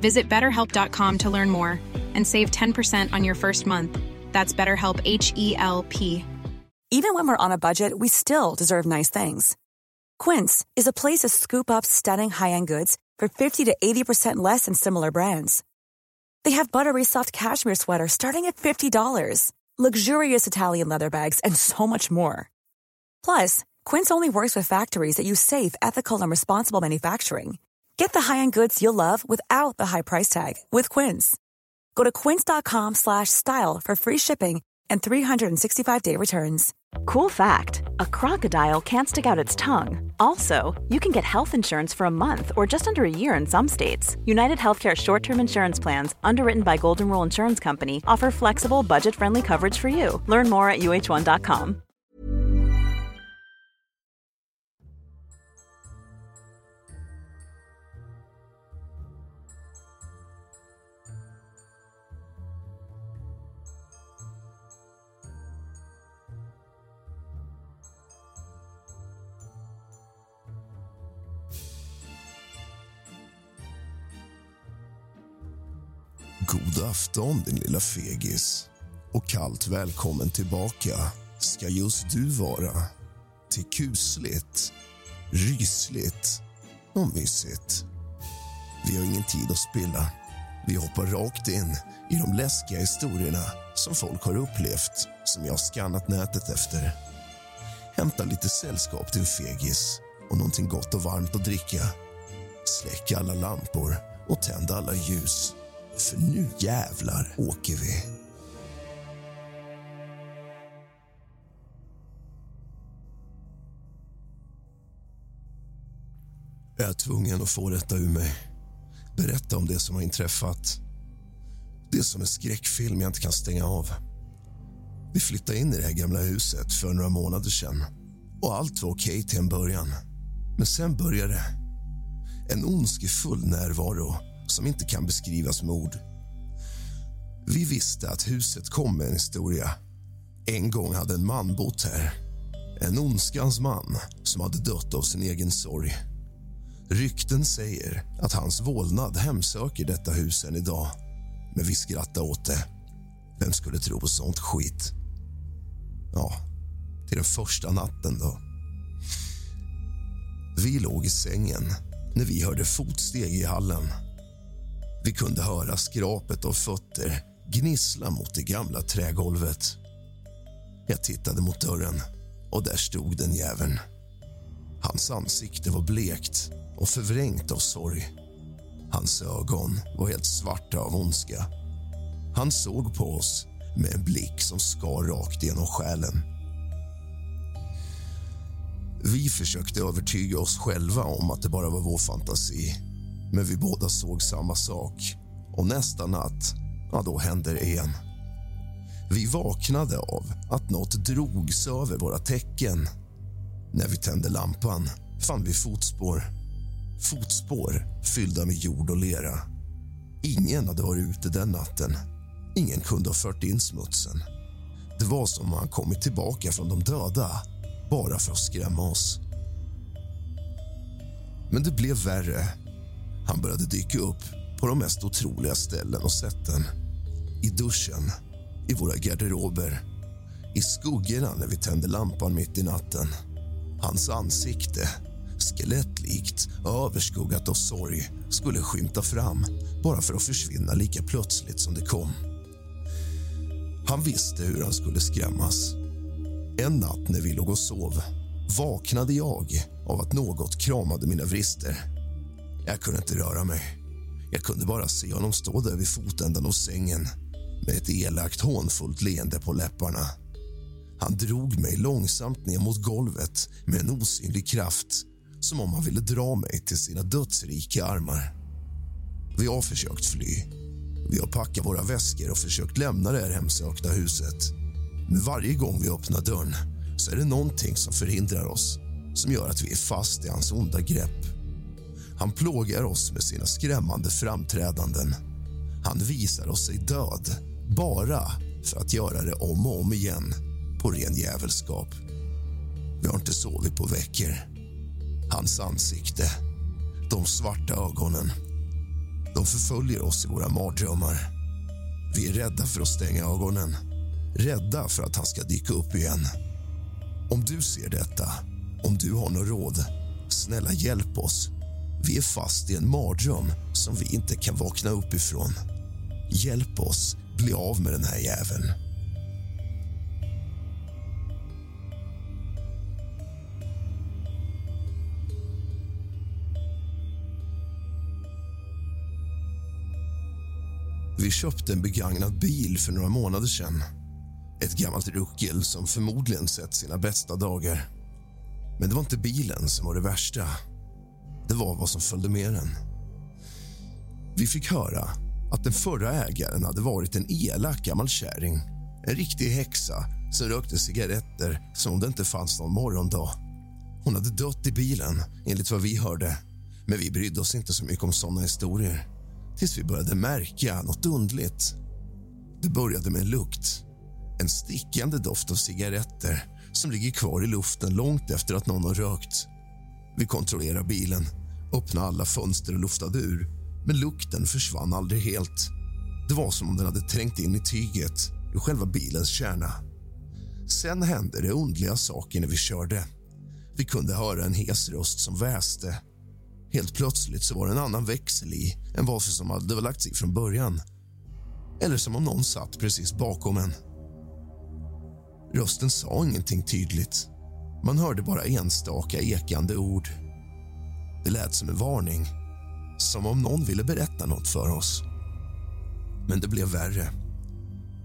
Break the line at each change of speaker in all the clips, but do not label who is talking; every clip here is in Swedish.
Visit betterhelp.com to learn more and save 10% on your first month. That's BetterHelp H E L P.
Even when we're on a budget, we still deserve nice things. Quince is a place to scoop up stunning high end goods for 50 to 80% less than similar brands. They have buttery soft cashmere sweaters starting at $50, luxurious Italian leather bags, and so much more. Plus, Quince only works with factories that use safe, ethical, and responsible manufacturing. Get the high-end goods you'll love without the high price tag with Quince. Go to quince.com/style for free shipping and 365-day returns.
Cool fact a crocodile can't stick out its tongue. Also, you can get health insurance for a month or just under a year in some states. United Healthcare short term insurance plans, underwritten by Golden Rule Insurance Company, offer flexible, budget friendly coverage for you. Learn more at uh1.com.
God afton, din lilla fegis. Och kallt välkommen tillbaka ska just du vara till kusligt, rysligt och mysigt. Vi har ingen tid att spilla. Vi hoppar rakt in i de läskiga historierna som folk har upplevt som jag har skannat nätet efter. Hämta lite sällskap till en fegis och någonting gott och varmt att dricka. Släck alla lampor och tänd alla ljus. För nu jävlar åker vi. Jag är tvungen att få detta ur mig. Berätta om det som har inträffat. Det är som en skräckfilm jag inte kan stänga av. Vi flyttade in i det här gamla huset för några månader sedan. Och allt var okej till en början. Men sen började det. En ondskefull närvaro som inte kan beskrivas med ord. Vi visste att huset kom med en historia. En gång hade en man bott här. En ondskans man som hade dött av sin egen sorg. Rykten säger att hans vålnad hemsöker detta hus än idag. Men vi skrattar åt det. Vem skulle tro på sånt skit? Ja, till den första natten då. Vi låg i sängen när vi hörde fotsteg i hallen. Vi kunde höra skrapet av fötter gnissla mot det gamla trägolvet. Jag tittade mot dörren och där stod den jäveln. Hans ansikte var blekt och förvrängt av sorg. Hans ögon var helt svarta av ondska. Han såg på oss med en blick som skar rakt genom själen. Vi försökte övertyga oss själva om att det bara var vår fantasi. Men vi båda såg samma sak. Och nästa natt, ja, då hände det igen. Vi vaknade av att något drogs över våra täcken. När vi tände lampan fann vi fotspår. Fotspår fyllda med jord och lera. Ingen hade varit ute den natten. Ingen kunde ha fört in smutsen. Det var som om han kommit tillbaka från de döda bara för att skrämma oss. Men det blev värre. Han började dyka upp på de mest otroliga ställen och sätten. I duschen, i våra garderober, i skuggorna när vi tände lampan mitt i natten. Hans ansikte, skelettlikt överskuggat av sorg skulle skymta fram bara för att försvinna lika plötsligt som det kom. Han visste hur han skulle skrämmas. En natt när vi låg och sov vaknade jag av att något kramade mina vrister. Jag kunde inte röra mig. Jag kunde bara se honom stå där vid fotändan av sängen med ett elakt hånfullt leende på läpparna. Han drog mig långsamt ner mot golvet med en osynlig kraft som om han ville dra mig till sina dödsrika armar. Vi har försökt fly. Vi har packat våra väskor och försökt lämna det här hemsökta huset. Men varje gång vi öppnar dörren så är det någonting som förhindrar oss som gör att vi är fast i hans onda grepp. Han plågar oss med sina skrämmande framträdanden. Han visar oss sig död bara för att göra det om och om igen på ren jävelskap. Vi har inte sovit på veckor. Hans ansikte, de svarta ögonen de förföljer oss i våra mardrömmar. Vi är rädda för att stänga ögonen, rädda för att han ska dyka upp igen. Om du ser detta, om du har något råd, snälla hjälp oss. Vi är fast i en mardröm som vi inte kan vakna upp ifrån. Hjälp oss bli av med den här jäveln. Vi köpte en begagnad bil för några månader sedan. Ett gammalt ruckel som förmodligen sett sina bästa dagar. Men det var inte bilen som var det värsta. Det var vad som följde med den. Vi fick höra att den förra ägaren hade varit en elak gammal kärring. En riktig häxa som rökte cigaretter som om det inte fanns någon morgondag. Hon hade dött i bilen, enligt vad vi hörde. Men vi brydde oss inte så mycket om såna historier tills vi började märka något undligt. Det började med en lukt. En stickande doft av cigaretter som ligger kvar i luften långt efter att någon har rökt. Vi kontrollerar bilen, öppnade alla fönster och luftade ur men lukten försvann aldrig helt. Det var som om den hade trängt in i tyget, i själva bilens kärna. Sen hände det underliga saker när vi körde. Vi kunde höra en hes röst som väste Helt plötsligt så var det en annan växel i än vad som hade lagts i från början. Eller som om någon satt precis bakom en. Rösten sa ingenting tydligt. Man hörde bara enstaka ekande ord. Det lät som en varning, som om någon ville berätta något för oss. Men det blev värre.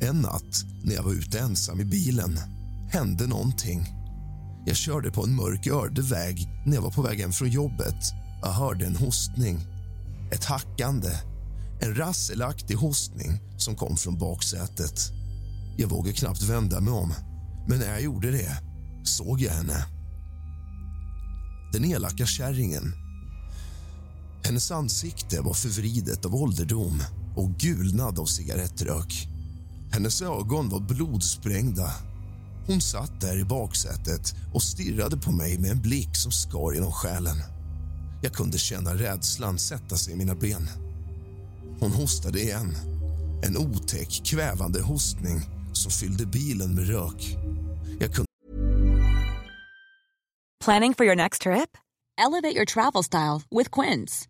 En natt när jag var ute ensam i bilen hände någonting. Jag körde på en mörk ödeväg när jag var på väg hem från jobbet jag hörde en hostning, ett hackande, en rasselaktig hostning som kom från baksätet. Jag vågade knappt vända mig om, men när jag gjorde det såg jag henne. Den elaka kärringen. Hennes ansikte var förvridet av ålderdom och gulnad av cigarettrök. Hennes ögon var blodsprängda. Hon satt där i baksätet och stirrade på mig med en blick som skar genom själen. Jag kunde känna rädslan sätta sig i mina ben. Hon hostade igen. En otäck, kvävande hostning som fyllde bilen med rök. Jag kunde...
Planning for your next trip?
Elevate your travel style with Quince.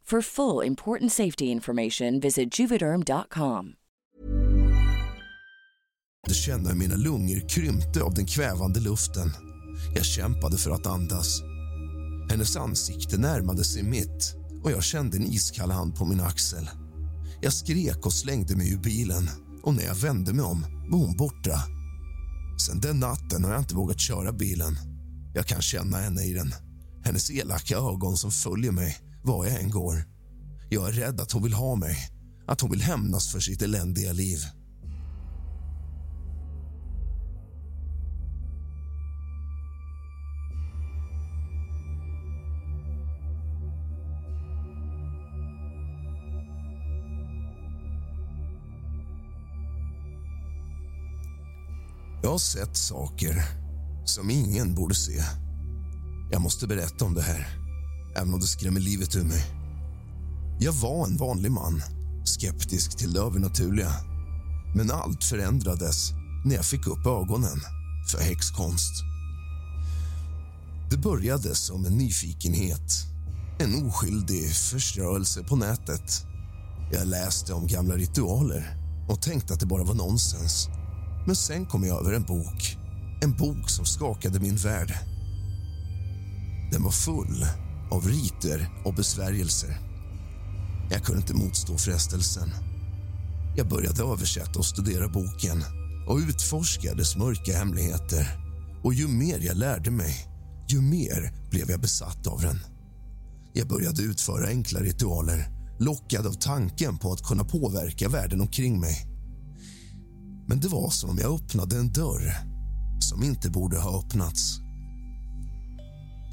For full important safety information, visit juvederm.com.
Jag kände hur mina lungor krympte av den kvävande luften. Jag kämpade för att andas. Hennes ansikte närmade sig mitt och jag kände en iskall hand på min axel. Jag skrek och slängde mig ur bilen och när jag vände mig om var hon borta. Sen den natten har jag inte vågat köra bilen. Jag kan känna henne i den. Hennes elaka ögon som följer mig var jag än går. Jag är rädd att hon vill ha mig, att hon vill hämnas för sitt eländiga liv. Jag har sett saker som ingen borde se. Jag måste berätta om det här, även om det skrämmer livet ur mig. Jag var en vanlig man, skeptisk till det övernaturliga. Men allt förändrades när jag fick upp ögonen för häxkonst. Det började som en nyfikenhet, en oskyldig förströelse på nätet. Jag läste om gamla ritualer och tänkte att det bara var nonsens. Men sen kom jag över en bok. En bok som skakade min värld. Den var full av riter och besvärjelser. Jag kunde inte motstå frestelsen. Jag började översätta och studera boken och utforska dess mörka hemligheter. Och ju mer jag lärde mig, ju mer blev jag besatt av den. Jag började utföra enkla ritualer lockad av tanken på att kunna påverka världen omkring mig. Men det var som om jag öppnade en dörr som inte borde ha öppnats.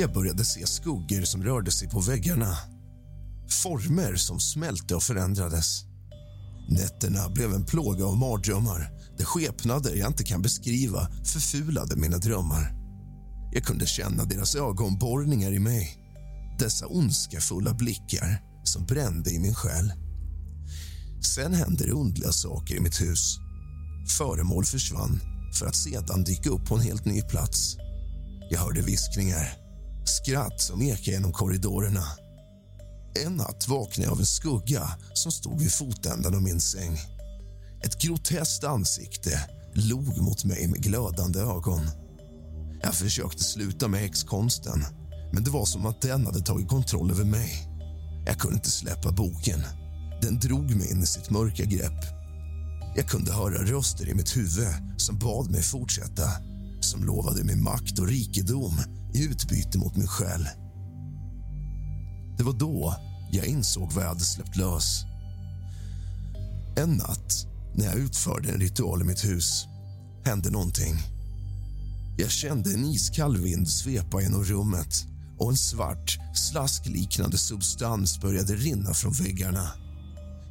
Jag började se skuggor som rörde sig på väggarna. Former som smälte och förändrades. Nätterna blev en plåga av mardrömmar där skepnader jag inte kan beskriva förfulade mina drömmar. Jag kunde känna deras ögonborrningar i mig. Dessa ondskefulla blickar som brände i min själ. Sen hände det underliga saker i mitt hus. Föremål försvann för att sedan dyka upp på en helt ny plats. Jag hörde viskningar, skratt som ekade genom korridorerna. En natt vaknade jag av en skugga som stod vid fotändan av min säng. Ett groteskt ansikte log mot mig med glödande ögon. Jag försökte sluta med häxkonsten, men det var som att den hade tagit kontroll över mig. Jag kunde inte släppa boken. Den drog mig in i sitt mörka grepp. Jag kunde höra röster i mitt huvud som bad mig fortsätta som lovade mig makt och rikedom i utbyte mot min själ. Det var då jag insåg vad jag hade släppt lös. En natt när jag utförde en ritual i mitt hus hände någonting. Jag kände en iskall vind svepa genom rummet och en svart, slaskliknande substans började rinna från väggarna.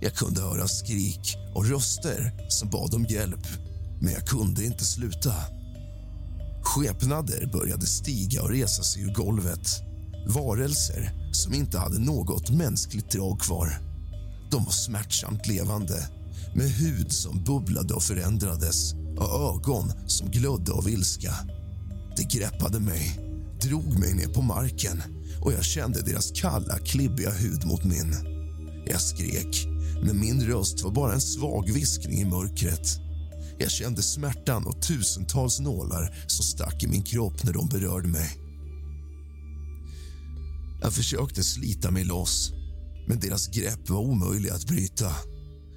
Jag kunde höra skrik och röster som bad om hjälp, men jag kunde inte sluta. Skepnader började stiga och resa sig ur golvet. Varelser som inte hade något mänskligt drag kvar. De var smärtsamt levande, med hud som bubblade och förändrades och ögon som glödde av ilska. Det greppade mig, drog mig ner på marken och jag kände deras kalla, klibbiga hud mot min. Jag skrek, men min röst var bara en svag viskning i mörkret. Jag kände smärtan och tusentals nålar som stack i min kropp när de berörde mig. Jag försökte slita mig loss, men deras grepp var omöjliga att bryta.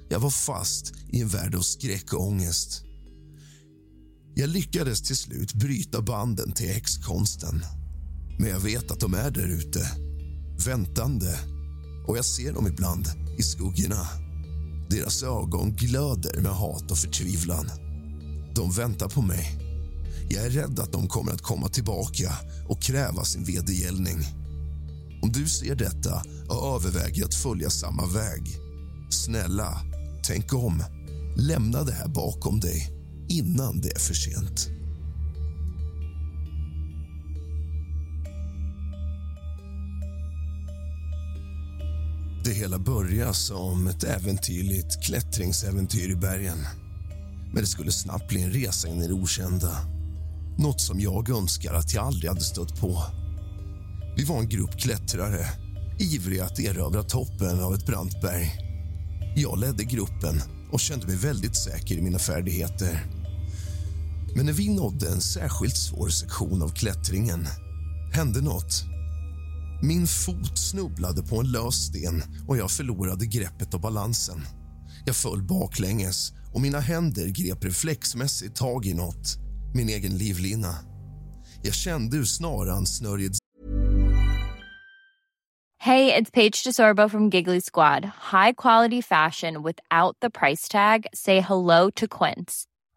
Jag var fast i en värld av skräck och ångest. Jag lyckades till slut bryta banden till häxkonsten. Men jag vet att de är där ute, väntande. Och jag ser dem ibland i skuggorna. Deras ögon glöder med hat och förtvivlan. De väntar på mig. Jag är rädd att de kommer att komma tillbaka och kräva sin vedergällning. Om du ser detta och överväger att följa samma väg, snälla, tänk om. Lämna det här bakom dig innan det är för sent. Det hela började som ett äventyrligt klättringsäventyr i bergen. Men det skulle snabbt bli en resa in i det okända. Något som jag önskar att jag aldrig hade stött på. Vi var en grupp klättrare, ivriga att erövra toppen av ett brant berg. Jag ledde gruppen och kände mig väldigt säker i mina färdigheter. Men när vi nådde en särskilt svår sektion av klättringen hände något. Min fot snubblade på en lös sten och jag förlorade greppet och balansen. Jag föll baklänges och mina händer grep reflexmässigt tag i något, min egen livlina. Jag kände hur snaran snörjde
det är Paige DeSorbo från Giggly Squad. High quality fashion without the price tag. Say hello to Quince.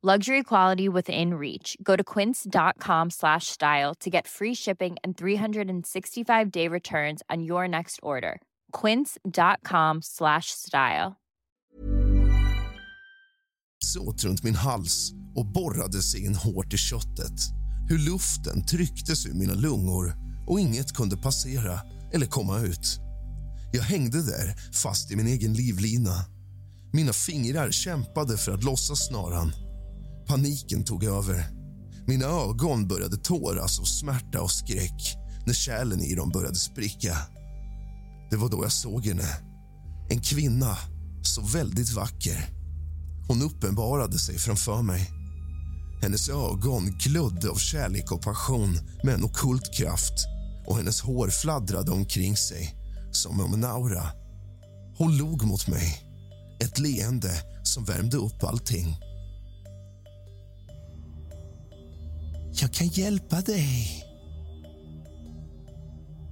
Luxury quality within reach. Go to quince.com slash style to get free shipping and 365-day returns on your next order. quince.com slash style.
Såt runt min hals och borrade sig in hårt i köttet. Hur luften trycktes ur mina lungor och inget kunde passera eller komma ut. Jag hängde där, fast i min egen livlina. Mina fingrar kämpade för att lossa snaran. Paniken tog över. Mina ögon började tåras av smärta och skräck när kärlen i dem började spricka. Det var då jag såg henne. En kvinna, så väldigt vacker. Hon uppenbarade sig framför mig. Hennes ögon glödde av kärlek och passion med en okult kraft och hennes hår fladdrade omkring sig som om en aura. Hon log mot mig, ett leende som värmde upp allting. Jag kan hjälpa dig,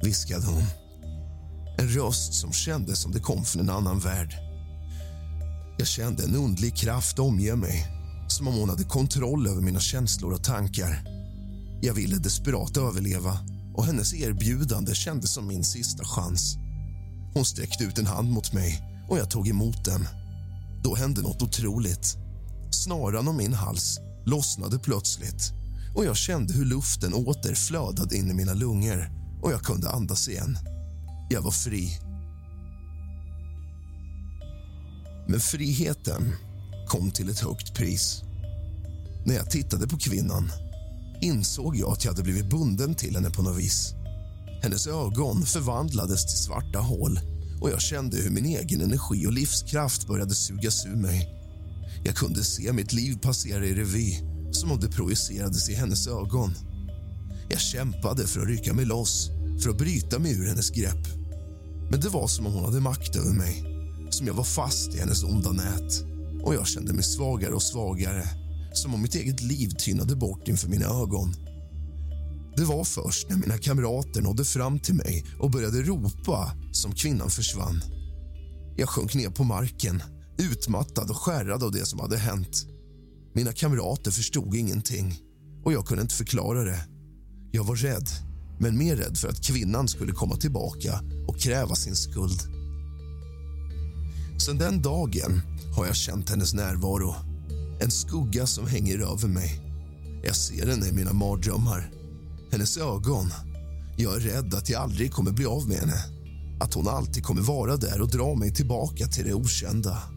viskade hon. En röst som kändes som det kom från en annan värld. Jag kände en undlig kraft omge mig, som om hon hade kontroll över mina känslor och tankar. Jag ville desperat överleva och hennes erbjudande kändes som min sista chans. Hon sträckte ut en hand mot mig och jag tog emot den. Då hände något otroligt. Snaran om min hals lossnade plötsligt och jag kände hur luften åter flödade in i mina lungor och jag kunde andas igen. Jag var fri. Men friheten kom till ett högt pris. När jag tittade på kvinnan insåg jag att jag hade blivit bunden till henne på något vis. Hennes ögon förvandlades till svarta hål och jag kände hur min egen energi och livskraft började sugas ur mig. Jag kunde se mitt liv passera i revy som om det projicerades i hennes ögon. Jag kämpade för att rycka mig loss, för att bryta mig ur hennes grepp. Men det var som om hon hade makt över mig, som jag var fast i hennes onda nät. Och jag kände mig svagare och svagare, som om mitt eget liv tynade bort inför mina ögon. Det var först när mina kamrater nådde fram till mig och började ropa som kvinnan försvann. Jag sjönk ner på marken, utmattad och skärrad av det som hade hänt. Mina kamrater förstod ingenting och jag kunde inte förklara det. Jag var rädd, men mer rädd för att kvinnan skulle komma tillbaka och kräva sin skuld. Sen den dagen har jag känt hennes närvaro. En skugga som hänger över mig. Jag ser henne i mina mardrömmar. Hennes ögon. Jag är rädd att jag aldrig kommer bli av med henne. Att hon alltid kommer vara där och dra mig tillbaka till det okända.